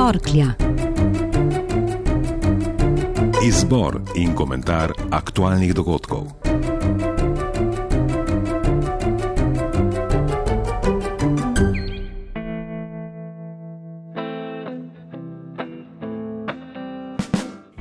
Torklja. Izbor in komentar aktualnih dogodkov.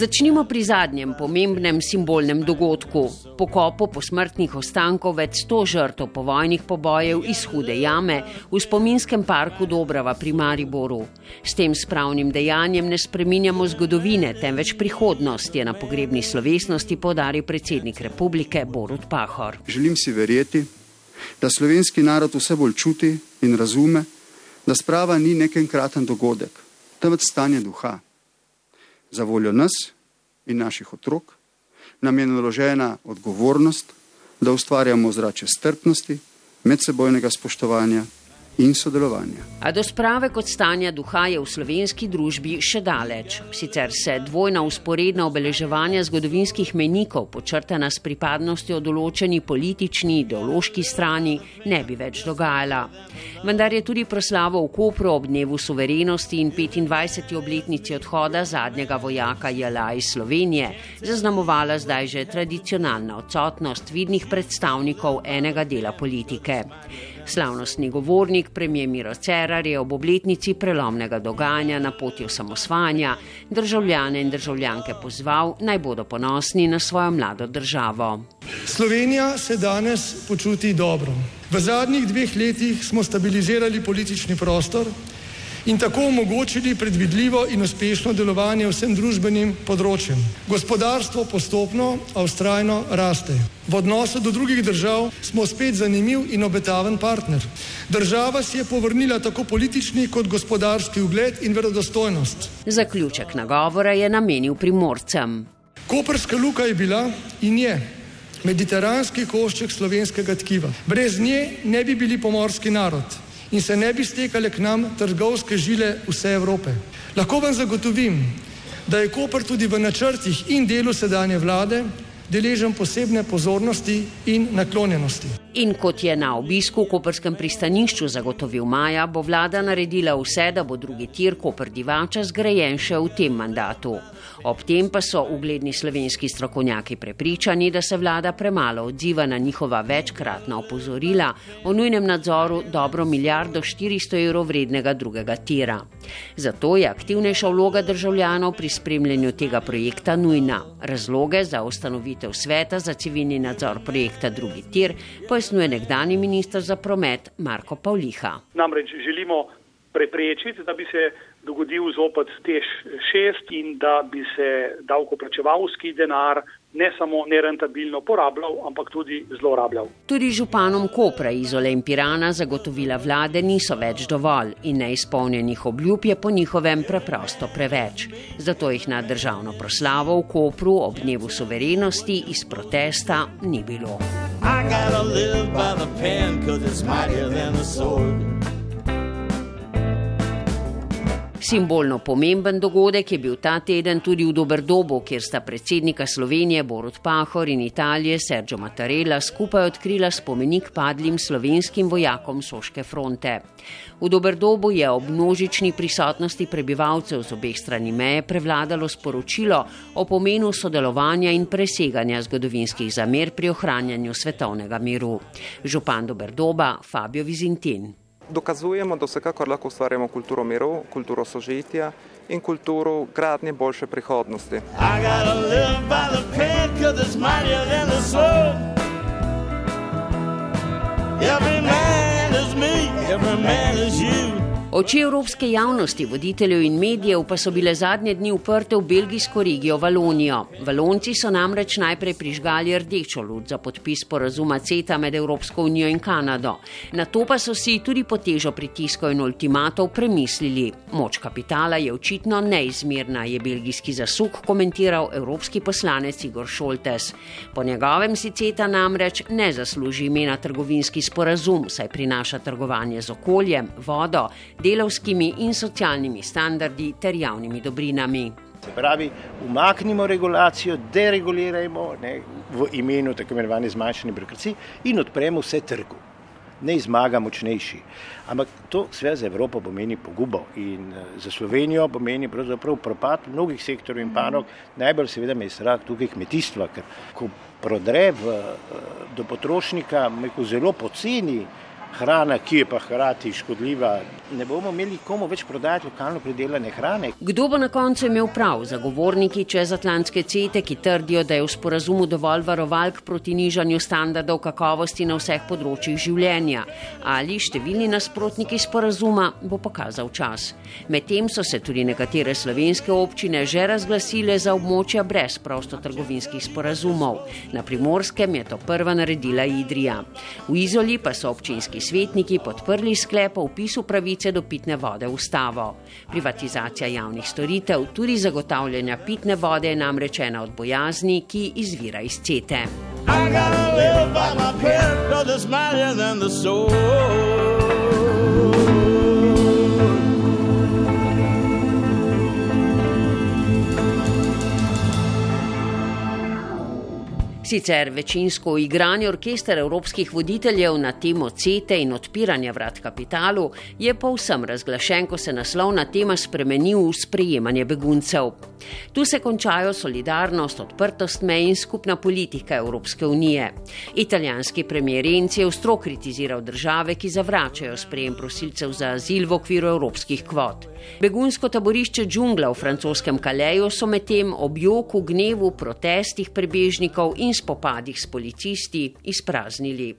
Začnimo pri zadnjem pomembnem simbolnem dogodku. Pokopu posmrtnih ostankov več sto žrtev povojnih pobojev iz Hude jame v spominskem parku Dobrava pri Mariboru. S tem spravnim dejanjem ne spreminjamo zgodovine, temveč prihodnost, je na pogrebni slovesnosti podaril predsednik republike Borut Pahor. Želim si verjeti, da slovenski narod vse bolj čuti in razume, da sprava ni nek enkraten dogodek, temveč stanje duha za voljo nas in naših otrok, nam je naložena odgovornost, da ustvarjamo zrače strpnosti, medsebojnega spoštovanja in sodelovanja. A do sprave kot stanja duha je v slovenski družbi še daleč. Sicer se dvojna usporedna obeleževanja zgodovinskih menikov, počrtana s pripadnostjo določeni politični, ideološki strani, ne bi več dogajala. Vendar je tudi proslavo v Kopru ob dnevu suverenosti in 25. obletnici odhoda zadnjega vojaka JLA iz Slovenije zaznamovala zdaj že tradicionalna odsotnost vidnih predstavnikov enega dela politike. Slavnostni govornik, premijer Miro Cerar, je ob obletnici prelomnega dogajanja na poti osamosvanja državljane in državljanke pozval, naj bodo ponosni na svojo mlado državo. Slovenija se danes počuti dobro. V zadnjih dveh letih smo stabilizirali politični prostor in tako omogočili predvidljivo in uspešno delovanje vsem družbenim področjem. Gospodarstvo postopno, a ustrajno raste. V odnosu do drugih držav smo spet zanimiv in obetaven partner. Država si je povrnila tako politični kot gospodarski ugled in verodostojnost. Zaključek nagovora je namenil primorcem. Koperska luka je bila in je mediteranski košček slovenskega tkiva. Brez nje ne bi bili pomorski narod in se ne bi stekale k nam trgovske žile vse Evrope. Lahko vam zagotovim, da je Koper tudi v načrtih in delu sedanje vlade deležen posebne pozornosti in naklonjenosti. In kot je na obisku v Koperskem pristanišču zagotovil Maja, bo vlada naredila vse, da bo drugi tir Koper Divača zgrajen še v tem mandatu. Ob tem pa so ugledni slovenski strokovnjaki prepričani, da se vlada premalo odziva na njihova večkratna opozorila o nujnem nadzoru dobro milijardo 400 evrov vrednega drugega tira. Zato je aktivnejša vloga državljanov pri spremljanju tega projekta nujna. Razloge za ustanovitev sveta za civilni nadzor projekta drugi tir pojasnjuje nekdani ministr za promet Marko Pavliha. Namreč želimo preprečiti, da bi se dogodil zopet tež šest in da bi se davkoplačevalski denar ne samo nerentabilno porabljal, ampak tudi zlorabljal. Tudi županom Kopra iz Olimpirana zagotovila vlade niso več dovolj in neizpolnjenih obljub je po njihovem preprosto preveč. Zato jih na državno proslavo v Kopru ob dnevu suverenosti iz protesta ni bilo. I gotta live by the pen, cause it's mightier than the sword. Simbolno pomemben dogodek je bil ta teden tudi v Doberdobu, kjer sta predsednika Slovenije Borut Pahor in Italije Sergio Mattarella skupaj odkrila spomenik padlim slovenskim vojakom Soške fronte. V Doberdobu je ob množični prisotnosti prebivalcev z obeh strani meje prevladalo sporočilo o pomenu sodelovanja in preseganja zgodovinskih zamer pri ohranjanju svetovnega miru. Župan Doberdoba Fabio Vizintin dokazujemo, da vsekakor lahko ustvarjamo kulturo miru, kulturo sožitja in kulturo gradnje boljše prihodnosti. Every man is me, every man is you. Oči evropske javnosti, voditeljev in medijev pa so bile zadnje dni uprte v belgijsko regijo Valonijo. Valonci so namreč najprej prižgali rdečo luč za podpis porazuma CETA med Evropsko unijo in Kanado. Na to pa so si tudi po težo pritiskov in ultimatov premislili. Moč kapitala je očitno neizmerna, je belgijski zasuk komentiral evropski poslanec Igor Šoltes. Po njegovem si CETA namreč ne zasluži imena trgovinski sporazum, saj prinaša trgovanje z okoljem, vodo, delovskimi in socialnimi standardi ter javnimi dobrinami. Se pravi, umaknimo regulacijo, deregulirajmo ne, v imenu tako imenovane zmanjšane birokracije in odpremo vse trgu. ne zmaga močnejši. Ampak to sve za Evropo pomeni pogubo in eh, za Slovenijo pomeni pravzaprav propad mnogih sektorjev in panog, najbolj seveda me je strah tukaj kmetijstva, ker ko prodre v, eh, do potrošnika, me ko zelo poceni, hrana, ki je pa hkrati škodljiva, ne bomo imeli komu več prodajati lokalno pridelane hrane. Kdo bo na koncu imel prav? Zagovorniki čezatlantske cete, ki trdijo, da je v sporazumu dovolj varovalk proti nižanju standardov kakovosti na vseh področjih življenja, ali številni nasprotniki sporazuma, bo pokazal čas. Medtem so se tudi nekatere slovenske občine že razglasile za območja brez prostotrgovinskih sporazumov. Na primorskem je to prva naredila Idrija. V Izoli pa so občinski svetniki podprli sklep o upisu pravice do pitne vode v ustavo. Privatizacija javnih storitev, tudi zagotavljanja pitne vode, je namreč ena od bojazni, ki izvira iz cete. I gotta live by my pen, cause it's mightier than the soul. Sicer večinsko igranje orkester evropskih voditeljev na temo CETE in odpiranja vrat kapitalu je povsem razglašen, ko se naslovna tema spremeni v sprejemanje beguncev. Tu se končajo solidarnost, odprtost mej in skupna politika Evropske unije. Italijanski premijer Renci je ostro kritiziral države, ki zavračajo sprejem prosilcev za azil v okviru evropskih kvot. Begunsko taborišče džungla v francoskem Kaleju so medtem ob joku, gnevu, protestih prebežnikov in spopadih s policisti izpraznili.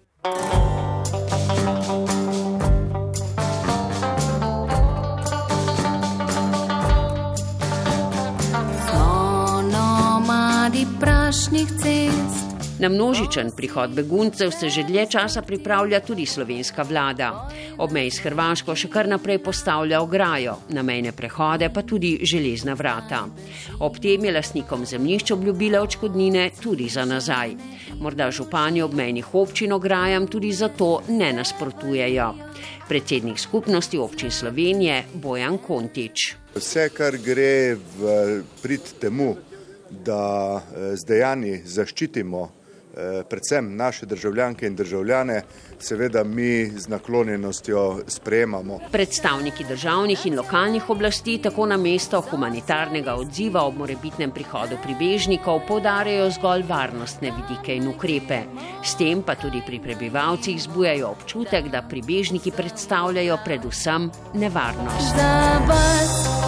Na množičen prihod beguncev se že dlje časa pripravlja tudi slovenska vlada. Ob meji s Hrvaško še kar naprej postavlja ograjo, na mejne prehode pa tudi železna vrata. Ob tem je lasnikom zemljišč obljubila očkodnine tudi za nazaj. Morda župani obmejnih občin ograjam tudi zato ne nasprotujejo. Predsednik skupnosti občin Slovenije Bojan Kontič. Vse, kar gre v prid temu, da eh, z dejanji zaščitimo predvsem naše državljanke in državljane, seveda mi z naklonjenostjo sprejemamo. Predstavniki državnih in lokalnih oblasti tako na mesto humanitarnega odziva ob morebitnem prihodu pribežnikov podarjajo zgolj varnostne vidike in ukrepe. S tem pa tudi pri prebivalcih zbujajo občutek, da pribežniki predstavljajo predvsem nevarnost. Za vas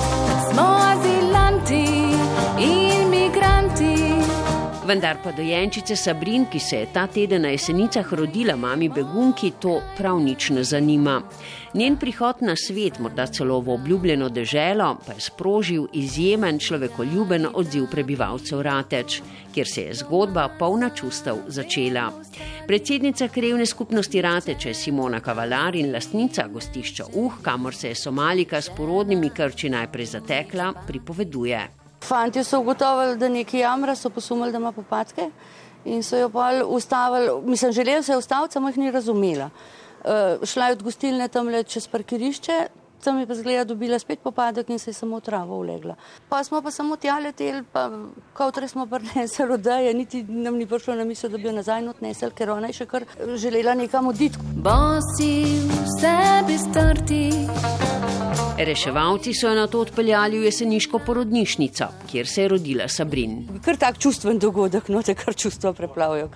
Vendar pa dojenčice Sabrin, ki se je ta teden na jesenicah rodila mami begunki, to prav nič ne zanima. Njen prihod na svet, morda celo v obljubljeno deželo, pa je sprožil izjemen človekoljuben odziv prebivalcev Rateč, kjer se je zgodba polna čustev začela. Predsednica krevne skupnosti Rateče Simona Kavalar in lastnica gostišča Uh, kamor se je Somalika s porodnimi krči najprej zatekla, pripoveduje. Fantje so ugotovili, da nekaj jamra, so posumili, da ima popadke in so jo pa ustavili. Mislim, želeli se je ustaviti, samo jih ni razumela. Uh, šla je od gostilne tam le čez parkirišče, tam je pa zgleda dobila spet popadek in se je samo travo ulegla. Pa smo pa samo tja leteli, pa kot res smo prinesli rodaje, niti nam ni prišlo na misel, da bi jo nazaj odnesel, ker ona je še kar želela nekam oditi. Bosi v sebi strti. Reševalci so jo na to odpeljali v jeseniško porodnišnico, kjer se je rodila Sabrin. Kar tak čustven dogodek, no te kar čustva preplavijo.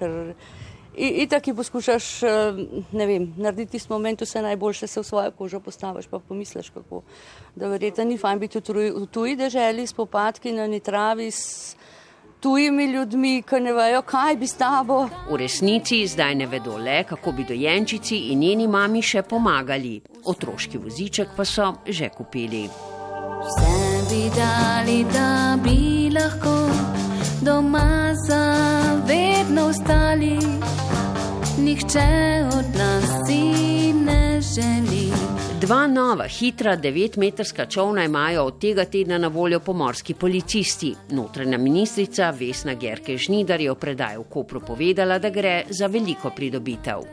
In tako poskušaš vem, narediti tisti moment, vse najboljše, se v svojo kožo postaviš, pa pomisliš, kako. Da verjetno ni fajn biti v tuji deželi, s popadki na nitravi, s tujimi ljudmi, ki ne vejo, kaj bi s tabo. V resnici zdaj ne vedo le, kako bi dojenčici in njeni mami še pomagali. Otroški voziček pa so že kupili. Vse bi dali, da bi lahko doma zavedno ostali nihče od nas si ne želi. Dva nova, hitra, devetmetrska čovna imajo od tega tedna na voljo pomorski policisti. Notranja ministrica Vesna Gerke Žnidar je v predaju Kopru povedala, da gre za veliko pridobitev.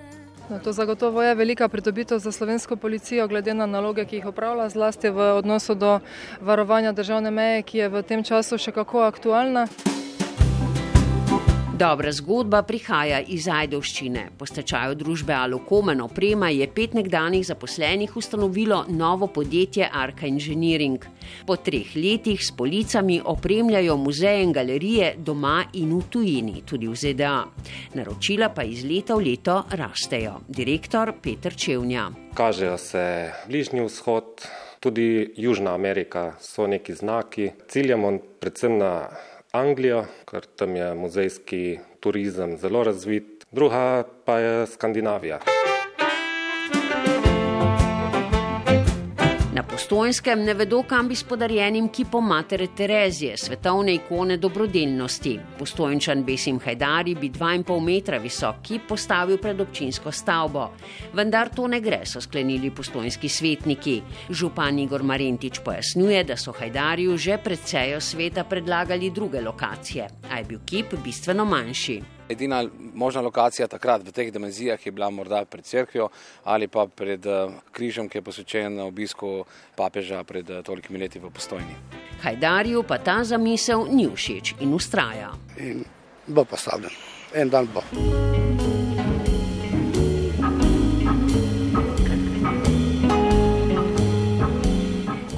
No, to zagotovo je velika pridobitev za slovensko policijo, glede na naloge, ki jih opravlja, zlasti v odnosu do varovanja državne meje, ki je v tem času še kako aktualna. Dobra zgodba prihaja iz Ajdovščine. Po stečaju družbe Alokomen oprema je pet nekdanjih zaposlenih ustanovilo novo podjetje Arka Engineering. Po treh letih s policami opremljajo muzeje in galerije doma in v tujini, tudi v ZDA. Naročila pa iz leta v leto rastejo. Direktor Petr Čevnja. Kažejo se Bližnji vzhod, tudi Južna Amerika so neki znaki. Ciljamo predvsem na Anglijo, ker tam je muzejski turizem zelo razvit, druga pa je Skandinavija. Postojnskem ne vedo, kam bi s podarjenim kipom matere Terezije, svetovne ikone dobrodelnosti. Postojnčan Besim Hajdari bi 2,5 metra visok kip postavil pred občinsko stavbo. Vendar to ne gre, so sklenili postojnski svetniki. Župan Igor Marentič pojasnjuje, da so Hajdarju že pred sejo sveta predlagali druge lokacije, a je bil kip bistveno manjši. Edina možna lokacija takrat v teh dimenzijah je bila morda pred crkvijo ali pa pred eh, križem, ki je posvečen obisku papeža pred eh, tolikimi leti v postojni. Hajdarju pa ta zamisel ni všeč in ustraja. In bo postavljen, en dan bo.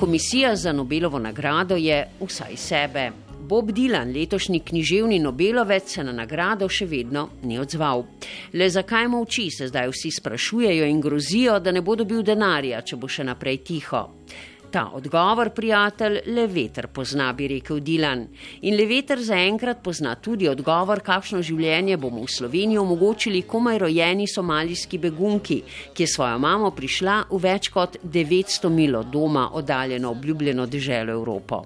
Komisija za Nobelovo nagrado je vsaj sebe. Bob Dylan, letošnji književni Nobelovec, se na nagrado še vedno ni odzval. Le zakaj molči, se zdaj vsi sprašujejo in grozijo, da ne bo dobil denarja, če bo še naprej tiho. Ta odgovor, prijatelj, le veter pozna, bi rekel Dylan. In le veter zaenkrat pozna tudi odgovor, kakšno življenje bomo v Sloveniji omogočili komaj rojeni somalijski begunki, ki je svojo mamo prišla v več kot 900 mil od doma oddaljeno obljubljeno deželo Evropo.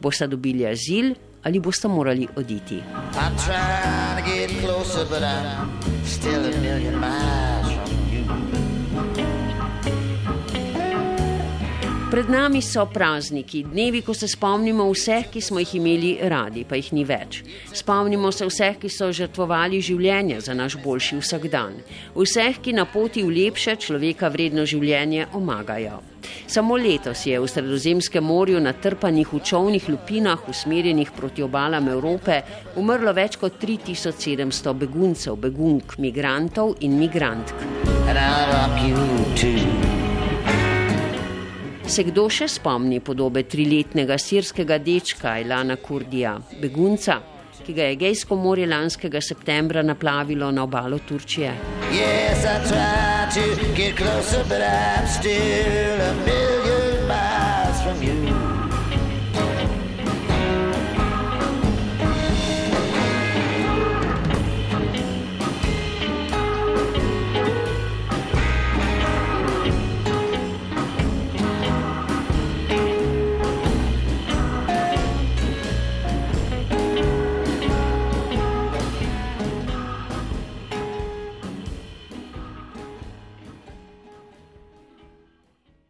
Boste dobili azil ali boste morali oditi? Pred nami so prazniki, dnevi, ko se spomnimo vseh, ki smo jih imeli radi, pa jih ni več. Spomnimo se vseh, ki so žrtvovali življenje za naš boljši vsakdan. Vseh, ki na poti v lepše človeka vredno življenje omagajo. Samo letos je v Sredozemskem morju na trpanih učovnih lupinah, usmerjenih proti obalam Evrope, umrlo več kot 3700 beguncev, begunk, migrantov in migrantk. Se kdo še spomni podobe triletnega sirskega dečka Ilana Kurdija, begunca, ki ga je Gejsko morje lanskega septembra naplavilo na obalo Turčije? Yes,